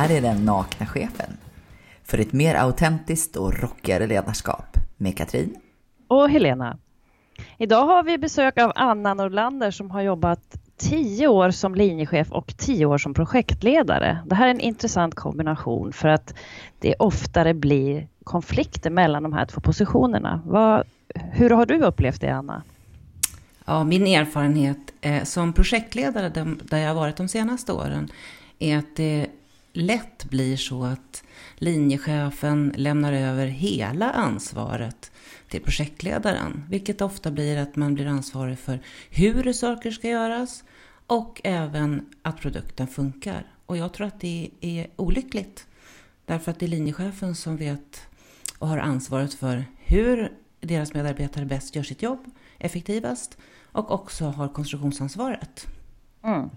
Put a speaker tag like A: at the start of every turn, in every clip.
A: här är den nakna chefen. För ett mer autentiskt och rockigare ledarskap med Katrin.
B: Och Helena. Idag har vi besök av Anna Norlander som har jobbat tio år som linjechef och tio år som projektledare. Det här är en intressant kombination för att det oftare blir konflikter mellan de här två positionerna. Vad, hur har du upplevt det, Anna?
C: Ja, min erfarenhet eh, som projektledare, där jag har varit de senaste åren, är att det lätt blir så att linjechefen lämnar över hela ansvaret till projektledaren, vilket ofta blir att man blir ansvarig för hur saker ska göras och även att produkten funkar. Och jag tror att det är olyckligt, därför att det är linjechefen som vet och har ansvaret för hur deras medarbetare bäst gör sitt jobb effektivast och också har konstruktionsansvaret. Mm.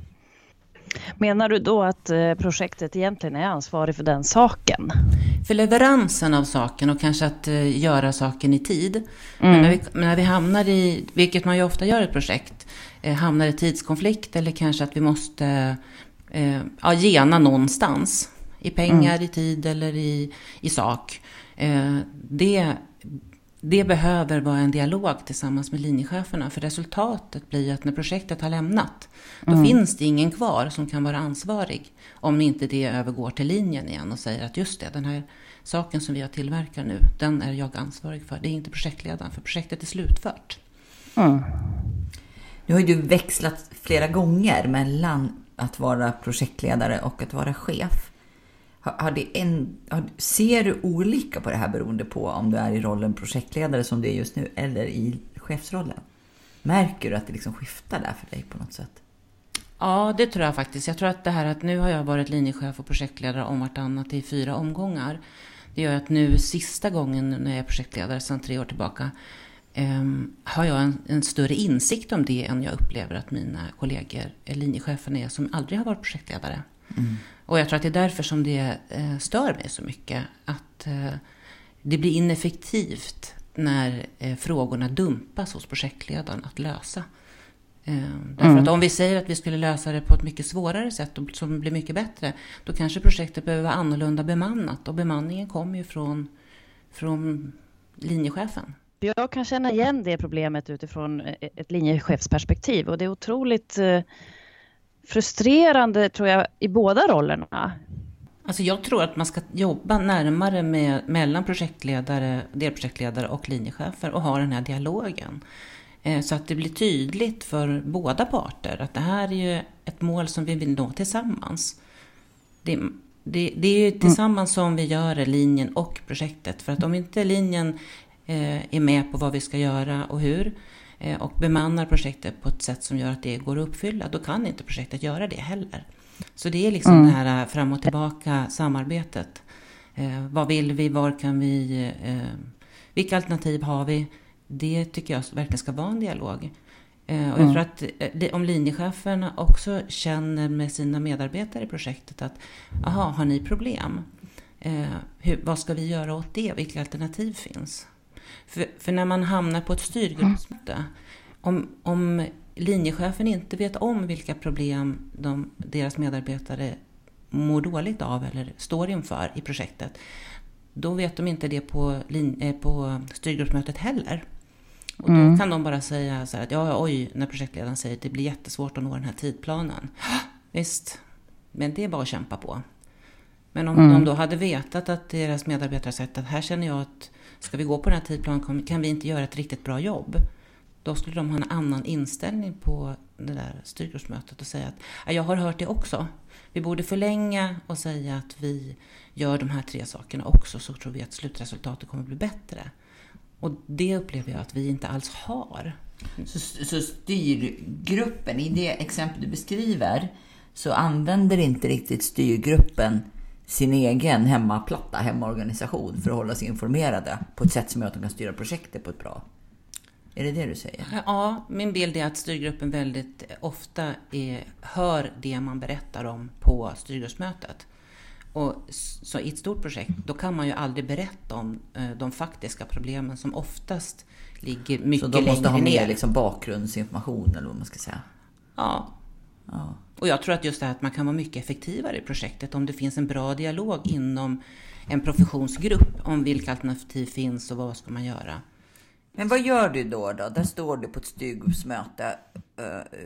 B: Menar du då att eh, projektet egentligen är ansvarig för den saken?
C: För leveransen av saken och kanske att uh, göra saken i tid. Mm. Men, när vi, när vi hamnar i, vilket man ju ofta gör i ett projekt, eh, hamnar i tidskonflikt eller kanske att vi måste eh, ja, gena någonstans. I pengar, mm. i tid eller i, i sak. Eh, det det behöver vara en dialog tillsammans med linjecheferna för resultatet blir att när projektet har lämnat då mm. finns det ingen kvar som kan vara ansvarig om inte det övergår till linjen igen och säger att just det, den här saken som vi har tillverkat nu, den är jag ansvarig för. Det är inte projektledaren för projektet är slutfört. Mm.
A: Nu har ju du växlat flera gånger mellan att vara projektledare och att vara chef. Har, har det en, har, ser du olika på det här beroende på om du är i rollen projektledare som du är just nu eller i chefsrollen? Märker du att det liksom skiftar där för dig på något sätt?
C: Ja, det tror jag faktiskt. Jag tror att det här att nu har jag varit linjechef och projektledare om vartannat i fyra omgångar. Det gör att nu sista gången när jag är projektledare sedan tre år tillbaka eh, har jag en, en, större insikt om det än jag upplever att mina kollegor, eh, linjecheferna är som aldrig har varit projektledare. Mm. Och jag tror att det är därför som det eh, stör mig så mycket. Att eh, det blir ineffektivt när eh, frågorna dumpas hos projektledaren att lösa. Därför mm. att om vi säger att vi skulle lösa det på ett mycket svårare sätt och som blir mycket bättre, då kanske projektet behöver vara annorlunda bemannat och bemanningen kommer ju från, från linjechefen.
B: Jag kan känna igen det problemet utifrån ett linjechefsperspektiv och det är otroligt frustrerande tror jag i båda rollerna.
C: Alltså jag tror att man ska jobba närmare med, mellan projektledare, delprojektledare och linjechefer och ha den här dialogen. Eh, så att det blir tydligt för båda parter att det här är ju ett mål som vi vill nå tillsammans. Det, det, det är ju tillsammans som vi gör linjen och projektet. För att om inte linjen eh, är med på vad vi ska göra och hur, och bemannar projektet på ett sätt som gör att det går att uppfylla, då kan inte projektet göra det heller. Så det är liksom mm. det här eh, fram och tillbaka samarbetet. Eh, vad vill vi? Var kan vi? Eh, vilka alternativ har vi? Det tycker jag verkligen ska vara en dialog. Eh, och jag mm. tror att eh, det, om linjecheferna också känner med sina medarbetare i projektet att, aha, har ni problem? Hur, vad ska vi göra åt det? Vilka alternativ finns? För, för när man hamnar på ett styrgruppsmöte, om, om linjechefen inte vet om vilka problem de, deras medarbetare mår dåligt av eller står inför i projektet, då vet de inte det på, eh, på styrgruppsmötet heller. Och då mm. kan de bara säga så här att ja, oj, när projektledaren säger att det blir jättesvårt att nå den här tidplanen. Visst, men det är bara att kämpa på. Men om mm. de då hade vetat att deras medarbetare sagt att här känner jag att ska vi gå på den här tidplanen kan vi inte göra ett riktigt bra jobb. Då skulle de ha en annan inställning på det där styrgruppsmötet och säga att jag har hört det också. Vi borde förlänga och säga att vi gör de här tre sakerna också så tror vi att slutresultatet kommer bli bättre. Och det upplever jag att vi inte alls har.
A: Så, så styrgruppen, i det exempel du beskriver, så använder inte riktigt styrgruppen sin egen hemmaplatta, hemmaorganisation för att hålla sig informerade på ett sätt som gör att de kan styra projektet på ett bra är det det du säger?
C: Ja, min bild är att styrgruppen väldigt ofta är, hör det man berättar om på styrgruppsmötet. Och så i ett stort projekt, då kan man ju aldrig berätta om eh, de faktiska problemen som oftast ligger mycket längre ner. Så
A: de måste ha mer liksom bakgrundsinformation eller vad man ska säga?
C: Ja,
A: Ja.
C: Och jag tror att just det här att man kan vara mycket effektivare i projektet om det finns en bra dialog inom en professionsgrupp om vilka alternativ finns och vad ska man göra.
A: Men vad gör du då? då? Där står du på ett styrgruppsmöte eh,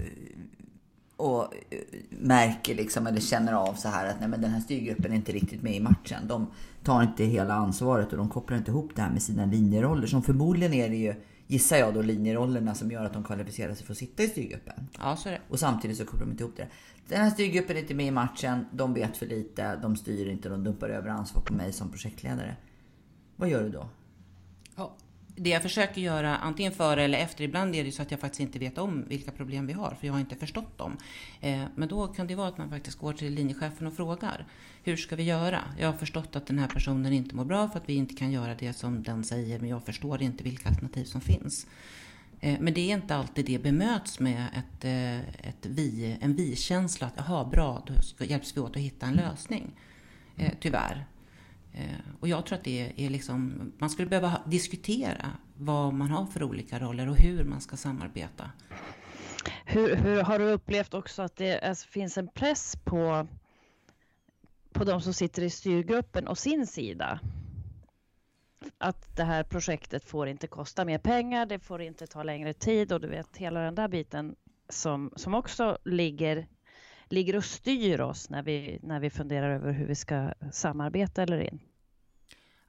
A: och eh, märker liksom, eller känner av så här att nej, men den här styrgruppen är inte riktigt med i matchen. De tar inte hela ansvaret och de kopplar inte ihop det här med sina linjeroller. Som förmodligen är det ju, gissar jag då, linjerollerna som gör att de kvalificerar sig för att sitta i styrgruppen.
C: Ja, så är det.
A: Och samtidigt så kopplar de inte ihop det. Den här styrgruppen är inte med i matchen. De vet för lite. De styr inte. De dumpar över ansvar på mig som projektledare. Vad gör du då?
C: Det jag försöker göra antingen före eller efter, ibland är det så att jag faktiskt inte vet om vilka problem vi har, för jag har inte förstått dem. Eh, men då kan det vara att man faktiskt går till linjechefen och frågar. Hur ska vi göra? Jag har förstått att den här personen inte mår bra för att vi inte kan göra det som den säger, men jag förstår inte vilka alternativ som finns. Eh, men det är inte alltid det bemöts med ett, eh, ett vi, en vi-känsla, att jaha, bra, då hjälps vi åt att hitta en lösning. Eh, tyvärr. Eh, och jag tror att det är liksom, man skulle behöva diskutera vad man har för olika roller och hur man ska samarbeta.
B: Hur, hur har du upplevt också att det alltså, finns en press på, på de som sitter i styrgruppen och sin sida? att det här projektet får inte kosta mer pengar, det får inte ta längre tid och du vet hela den där biten som, som också ligger, ligger och styr oss när vi, när vi funderar över hur vi ska samarbeta eller inte.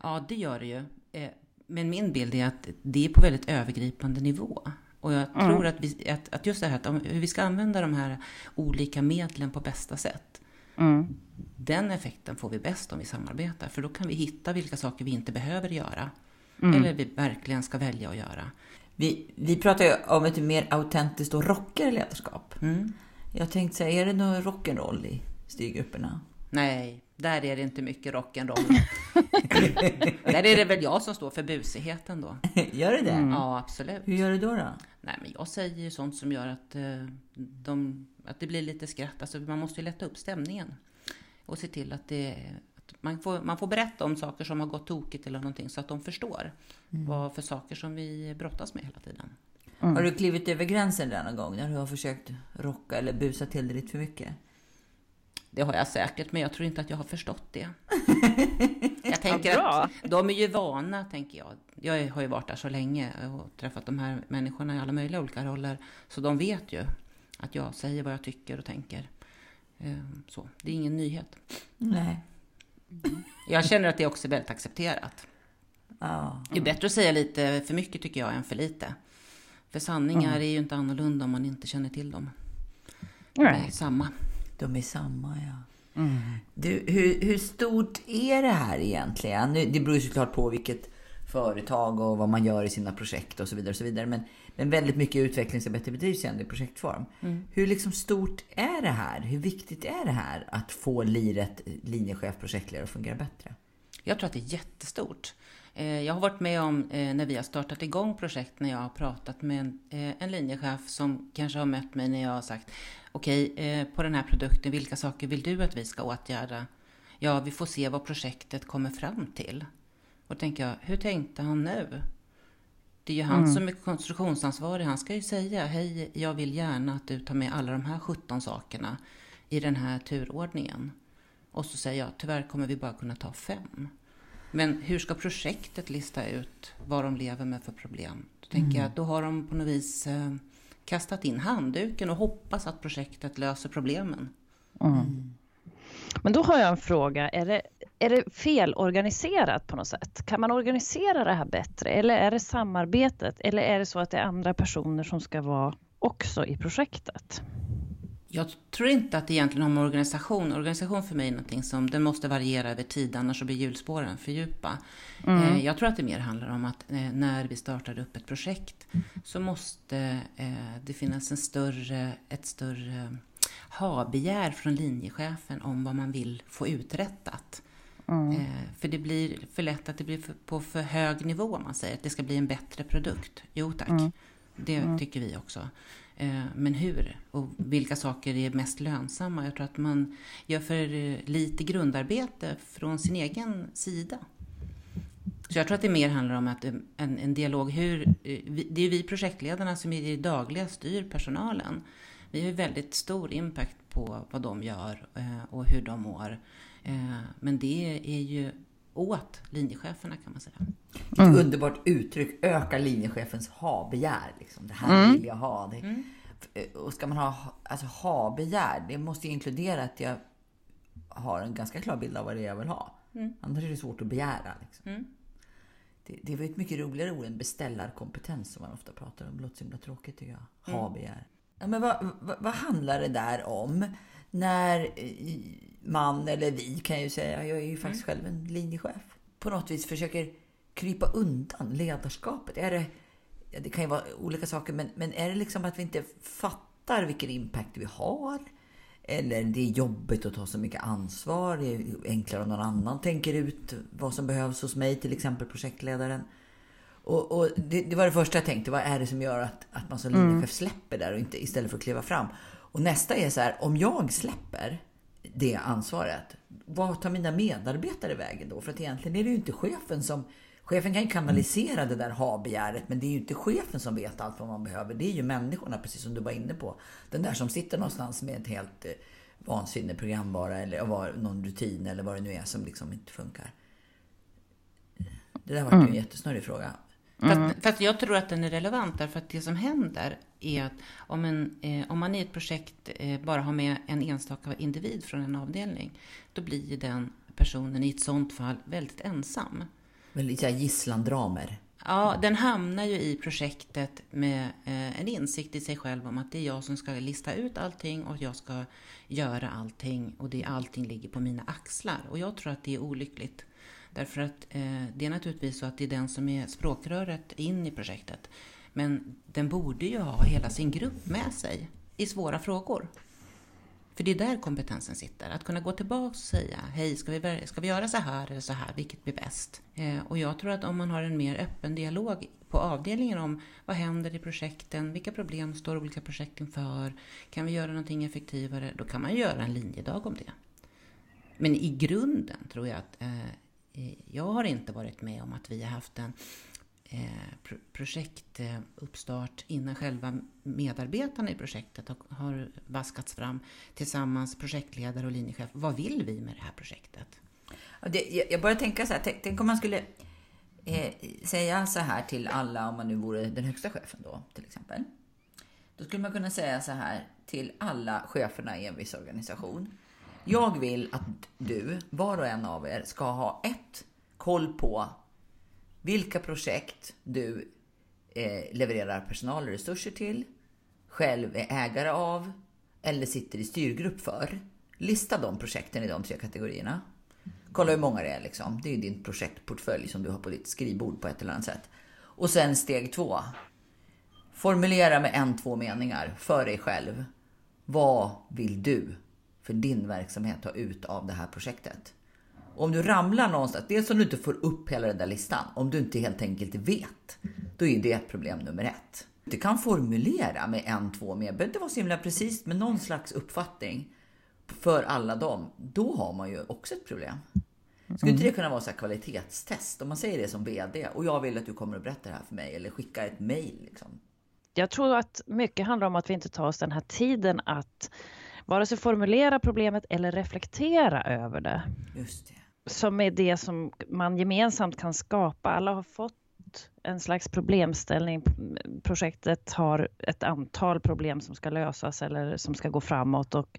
C: Ja, det gör det ju. Eh, men min bild är att det är på väldigt övergripande nivå. Och jag mm. tror att, vi, att, att just det här att hur vi ska använda de här olika medlen på bästa sätt. Mm. Den effekten får vi bäst om vi samarbetar, för då kan vi hitta vilka saker vi inte behöver göra. Mm. Eller vi verkligen ska välja att göra.
A: Vi, vi pratar ju om ett mer autentiskt och rockigare ledarskap. Mm. Jag tänkte säga, är det någon rock'n'roll i styrgrupperna?
C: Nej, där är det inte mycket rock'n'roll. där är det väl jag som står för busigheten då.
A: Gör det det? Mm.
C: Ja, absolut.
A: Hur gör du då? då?
C: Nej, men jag säger ju sånt som gör att, eh, de, att det blir lite skratt. Alltså, man måste ju lätta upp stämningen och se till att det att man, får, man får berätta om saker som har gått tokigt eller någonting så att de förstår mm. vad för saker som vi brottas med hela tiden.
A: Mm. Har du klivit över gränsen där någon gång när du har försökt rocka eller busa till det lite för mycket?
C: Det har jag säkert, men jag tror inte att jag har förstått det. Jag tänker ja, att de är ju vana, tänker jag. Jag har ju varit där så länge och träffat de här människorna i alla möjliga olika roller. Så de vet ju att jag säger vad jag tycker och tänker. Ehm, så, det är ingen nyhet.
A: Nej.
C: Jag känner att det också är väldigt accepterat.
A: Ja.
C: Det är bättre att säga lite för mycket tycker jag än för lite. För sanningar mm. är ju inte annorlunda om man inte känner till dem. De är samma.
A: De är samma, ja. Mm. Du, hur, hur stort är det här egentligen? Det beror ju såklart på vilket företag och vad man gör i sina projekt och så vidare. Och så vidare. Men, men väldigt mycket utvecklingsarbete bedrivs ju ändå i projektform. Mm. Hur liksom stort är det här? Hur viktigt är det här att få liret, linjechef, projektledare att fungera bättre?
C: Jag tror att det är jättestort. Eh, jag har varit med om eh, när vi har startat igång projekt när jag har pratat med en, eh, en linjechef som kanske har mött mig när jag har sagt okej, okay, på den här produkten, vilka saker vill du att vi ska åtgärda? Ja, vi får se vad projektet kommer fram till. Och då tänker jag, hur tänkte han nu? Det är ju han mm. som är konstruktionsansvarig. Han ska ju säga, hej, jag vill gärna att du tar med alla de här 17 sakerna i den här turordningen. Och så säger jag, tyvärr kommer vi bara kunna ta fem. Men hur ska projektet lista ut vad de lever med för problem? Då tänker mm. jag att då har de på något vis eh, kastat in handduken och hoppas att projektet löser problemen.
B: Mm. Men då har jag en fråga. Är det, är det felorganiserat på något sätt? Kan man organisera det här bättre? Eller är det samarbetet? Eller är det så att det är andra personer som ska vara också i projektet?
C: Jag tror inte att det egentligen har med organisation. Organisation för mig är någonting som den måste variera över tid, annars blir hjulspåren för djupa. Mm. Eh, jag tror att det mer handlar om att eh, när vi startar upp ett projekt så måste eh, det finnas en större, ett större ha-begär från linjechefen om vad man vill få uträttat. Mm. För det blir för lätt att det blir på för hög nivå om man säger att det ska bli en bättre produkt. Jo tack, mm. det mm. tycker vi också. Eh, men hur? Och vilka saker är mest lönsamma? Jag tror att man gör för eh, lite grundarbete från sin egen sida. Så jag tror att det mer handlar om att eh, en, en dialog, hur, det är vi projektledarna som i det dagliga styr personalen. Vi har ju väldigt stor impact på vad de gör och hur de mår. Men det är ju åt linjecheferna kan man säga.
A: Ett mm. underbart uttryck, öka linjechefens ha-begär. Liksom. Det här mm. vill jag ha. Det, mm. Och ska man ha alltså, ha-begär, det måste ju inkludera att jag har en ganska klar bild av vad det är jag vill ha. Mm. Annars är det svårt att begära. Liksom. Mm. Det, det var ett mycket roligare ord än beställarkompetens som man ofta pratar om. Det låter så himla tråkigt tycker jag. Mm. Ha-begär. Ja, men vad, vad, vad, handlar det där om? När eh, man, eller vi kan jag ju säga, jag är ju faktiskt mm. själv en linjechef, på något vis försöker krypa undan ledarskapet. Är det, det kan ju vara olika saker, men, men är det liksom att vi inte fattar vilken impact vi har? Eller det är jobbigt att ta så mycket ansvar. Det är enklare om någon annan tänker ut vad som behövs hos mig, till exempel projektledaren. Och, och det, det, var det första jag tänkte. Vad är det som gör att, att man som linjechef mm. släpper där och inte istället för att kliva fram? Och nästa är så här, om jag släpper det ansvaret, vad tar mina medarbetare vägen då? För att egentligen är det ju inte chefen som Chefen kan ju kanalisera det där ha-begäret, men det är ju inte chefen som vet allt vad man behöver. Det är ju människorna, precis som du var inne på. Den där som sitter någonstans med ett helt eh, vansinnig programvara eller var, någon rutin eller vad det nu är som liksom inte funkar. Det där var mm. ju en jättesnurrig fråga.
C: Mm. Fast, fast, jag tror att den är relevant därför att det som händer är att om, en, eh, om man i ett projekt eh, bara har med en enstaka individ från en avdelning, då blir den personen i ett sånt fall väldigt ensam.
A: Väldigt gisslandramer.
C: Ja, den hamnar ju i projektet med eh, en insikt i sig själv om att det är jag som ska lista ut allting och jag ska göra allting och det allting ligger på mina axlar. Och jag tror att det är olyckligt. Därför att eh, det är naturligtvis så att det är den som är språkröret in i projektet. Men den borde ju ha hela sin grupp med sig i svåra frågor. För det är där kompetensen sitter. Att kunna gå tillbaka och säga, hej, ska vi, ska vi göra så här eller så här, vilket blir bäst? Eh, och jag tror att om man har en mer öppen dialog på avdelningen om vad händer i projekten, vilka problem står olika projekt inför, kan vi göra någonting effektivare? Då kan man göra en linjedag om det. Men i grunden tror jag att eh, jag har inte varit med om att vi har haft en Eh, projektuppstart eh, innan själva medarbetarna i projektet har vaskats fram tillsammans, projektledare och linjechef. Vad vill vi med det här projektet?
A: Det, jag börjar tänka så här, tänk, tänk om man skulle eh, säga så här till alla, om man nu vore den högsta chefen då, till exempel. Då skulle man kunna säga så här till alla cheferna i en viss organisation. Jag vill att du, var och en av er, ska ha ett, koll på vilka projekt du eh, levererar personal och resurser till, själv är ägare av eller sitter i styrgrupp för. Lista de projekten i de tre kategorierna. Kolla hur många det är liksom. Det är din projektportfölj som du har på ditt skrivbord på ett eller annat sätt. Och sen steg två. Formulera med en, två meningar för dig själv. Vad vill du för din verksamhet ha ut av det här projektet? Om du ramlar någonstans, dels om du inte får upp hela den där listan, om du inte helt enkelt vet, då är det ett problem nummer ett. Du kan formulera med en, två med, behöver inte vara så himla precis, med någon slags uppfattning för alla dem, då har man ju också ett problem. Skulle inte det kunna vara så kvalitetstest? Om man säger det som VD och jag vill att du kommer och berättar det här för mig eller skickar ett mail. Liksom.
B: Jag tror att mycket handlar om att vi inte tar oss den här tiden att vare sig formulera problemet eller reflektera över det.
A: Just det
B: som är det som man gemensamt kan skapa. Alla har fått en slags problemställning. Projektet har ett antal problem som ska lösas eller som ska gå framåt och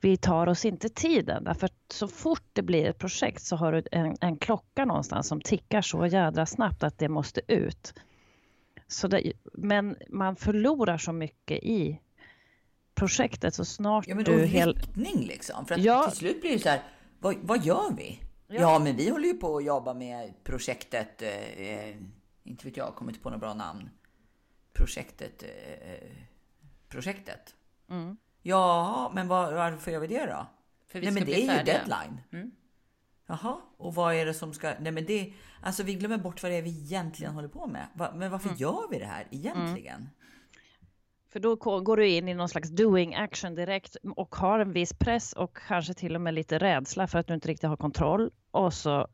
B: vi tar oss inte tiden därför att så fort det blir ett projekt så har du en, en klocka någonstans som tickar så jädra snabbt att det måste ut. Så det, men man förlorar så mycket i projektet så snart
A: ja, men då du... Hel... riktning liksom. För att ja, till slut blir det så här, vad, vad gör vi? Ja. ja, men vi håller ju på att jobba med projektet, eh, inte vet jag, kommit på något bra namn. Projektet, eh, projektet. Mm. Ja, men var, varför gör vi det då? För vi Nej, men det är ju deadline. Mm. Jaha, och vad är det som ska... Nej, men det... Alltså, vi glömmer bort vad det är vi egentligen håller på med. Men varför mm. gör vi det här egentligen?
B: För då går du in i någon slags doing action direkt och har en viss press och kanske till och med lite rädsla för att du inte riktigt har kontroll. Och så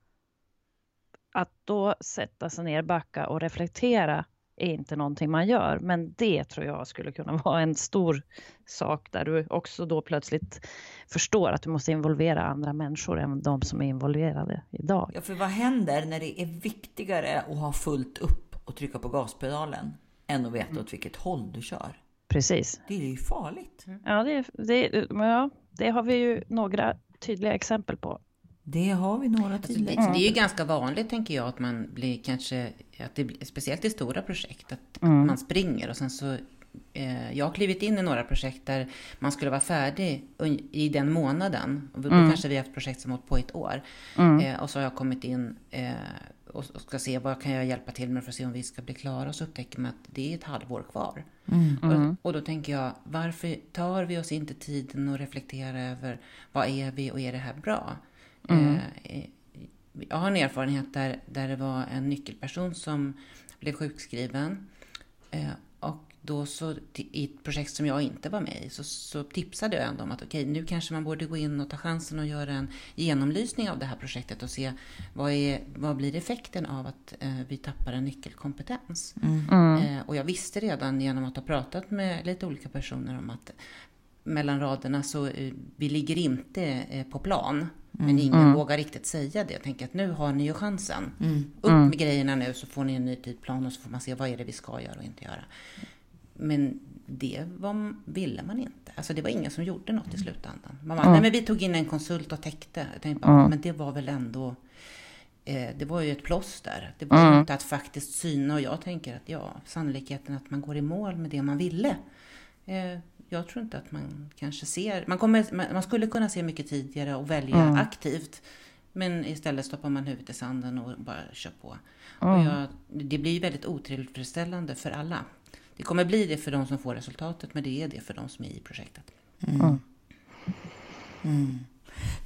B: att då sätta sig ner, backa och reflektera är inte någonting man gör. Men det tror jag skulle kunna vara en stor sak där du också då plötsligt förstår att du måste involvera andra människor än de som är involverade idag.
A: Ja, för vad händer när det är viktigare att ha fullt upp och trycka på gaspedalen än att veta åt vilket håll du kör?
B: Precis.
A: Det är ju farligt.
B: Ja, det, det, ja, det har vi ju några tydliga exempel på.
A: Det har vi några
C: Alltså,
A: tydliga
C: det,
A: exempel.
C: det är ju ganska vanligt, tänker jag, att man blir kanske, att det blir, speciellt i stora projekt, att
B: Mm.
C: man springer och sen så eh, jag har klivit in i några projekt där man skulle vara färdig i den månaden. Och då
B: Mm.
C: kanske vi har haft projekt som har hållit på ett år. Eh, och så har jag kommit in eh, och, och ska se vad kan jag hjälpa till med för att se om vi ska bli klara. Och så upptäcker man att det är ett halvår kvar.
B: Mm.
C: Och, och då tänker jag, varför tar vi oss inte tiden att reflektera över vad är vi och är det här bra? Eh, jag har en erfarenhet där, där det var en nyckelperson som blev sjukskriven. Eh, och då så i ett projekt som jag inte var med i så, så tipsade jag ändå om att okej, nu kanske man borde gå in och ta chansen och göra en genomlysning av det här projektet och se vad, är, vad blir effekten av att eh, vi tappar en nyckelkompetens. Eh, och jag visste redan genom att ha pratat med lite olika personer om att mellan raderna så eh, vi ligger inte eh, på plan. Men ingen vågar riktigt säga det. Jag tänker att nu har ni ju chansen. Upp med grejerna nu så får ni en ny tidplan och så får man se vad är det vi ska göra och inte göra. Men det var, ville man inte. Alltså det var ingen som gjorde något i slutändan. Man bara, nej men vi tog in en konsult och täckte. Jag tänkte bara, men det var väl ändå eh, det var ju ett plåster. Det var ju inte att faktiskt syna och jag tänker att ja, sannolikheten att man går i mål med det man ville. Eh, jag tror inte att man kanske ser, man, kommer, man skulle kunna se mycket tidigare och välja aktivt. Men istället stoppar man huvudet i sanden och bara kör på. Och jag, det blir ju väldigt otillfredsställande för alla. Det kommer bli det för de som får resultatet, men det är det för de som är i projektet.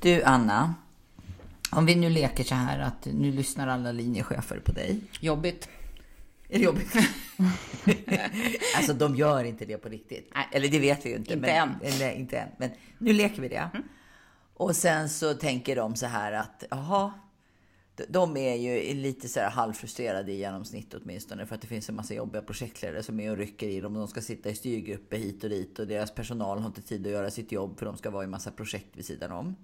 A: Du Anna, om vi nu leker så här att nu lyssnar alla linjechefer på dig.
C: Jobbigt.
A: Är det jobbigt? alltså de gör inte det på riktigt.
C: Nej.
A: Eller det vet vi ju inte.
C: Inte
A: men,
C: än.
A: Eller, inte än. Men nu leker vi det. Och sen så tänker de så här att, jaha, de- är ju lite så här halvfrustrerade i genomsnitt åtminstone för att det finns en massa jobbiga projektledare som är och rycker i dem. De ska sitta i styrgrupper hit och dit och deras personal har inte tid att göra sitt jobb för de ska vara i massa projekt vid sidan om.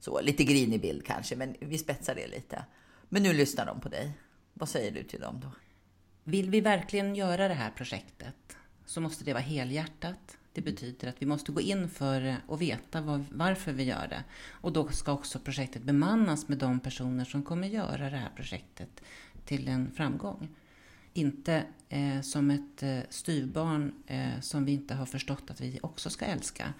A: Så lite grinig bild kanske, men vi spetsar det lite. Men nu lyssnar de på dig. Vad säger du till dem då?
C: Vill vi verkligen göra det här projektet så måste det vara helhjärtat. Det betyder att vi måste gå in för det och veta var, varför vi gör det. Och då ska också projektet bemannas med de personer som kommer göra det här projektet till en framgång. Inte eh, som ett eh, styvbarn eh, som vi inte har förstått att vi också ska älska.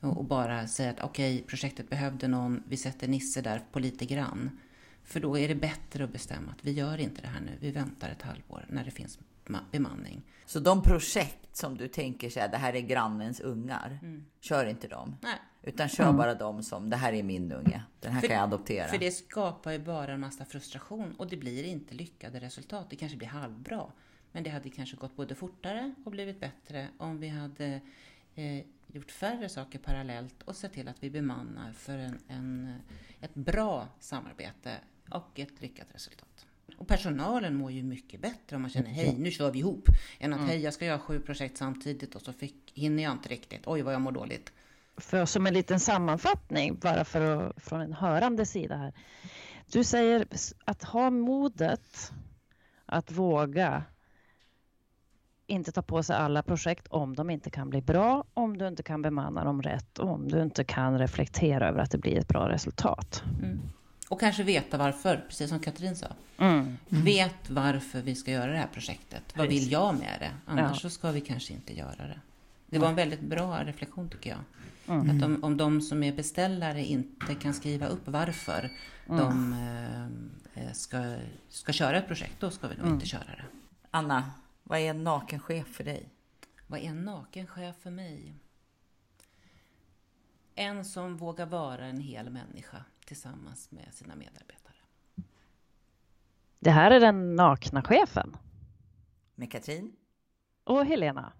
C: Och, och bara säga att okej, projektet behövde någon, vi sätter Nisse där på lite grann. För då är det bättre att bestämma att vi gör inte det här nu, vi väntar ett halvår när det finns bemanning.
A: Så de projekt som du tänker så här, det här är grannens ungar, kör inte dem.
C: Nej.
A: Utan kör bara de som, det här är min unge, den här
C: För-
A: kan jag adoptera.
C: För det skapar ju bara en massa frustration och det blir inte lyckade resultat. Det kanske blir halvbra. Men det hade kanske gått både fortare och blivit bättre om vi hade eh, gjort färre saker parallellt och sett till att vi bemannar för en, en, ett bra samarbete och ett lyckat resultat. Och personalen mår ju mycket bättre om man känner hej, nu kör vi ihop. Än att hej, jag ska göra sju projekt samtidigt och så fick, hinner jag inte riktigt. Oj, vad jag mår dåligt.
B: För som en liten sammanfattning, bara för att, från en hörande sida här. Du säger att ha modet att våga inte ta på sig alla projekt om de inte kan bli bra, om du inte kan bemanna dem rätt, om du inte kan reflektera över att det blir ett bra resultat.
C: Och kanske veta varför, precis som Katrin sa. Vet varför vi ska göra det här projektet. Vad
B: Precis.
C: vill jag med det? Annars
B: Ja.
C: så ska vi kanske inte göra det. Det var en väldigt bra reflektion tycker jag.
B: Mm.
C: Att om, om de som är beställare inte kan skriva upp varför
B: Mm.
C: de eh, ska, ska köra ett projekt, då ska vi nog
B: Mm.
C: inte köra det.
A: Anna, vad är en naken chef för dig?
C: Vad är en naken chef för mig? En som vågar vara en hel människa tillsammans med sina medarbetare.
B: Det här är den nakna chefen.
A: Med Katrin?
B: Och Helena.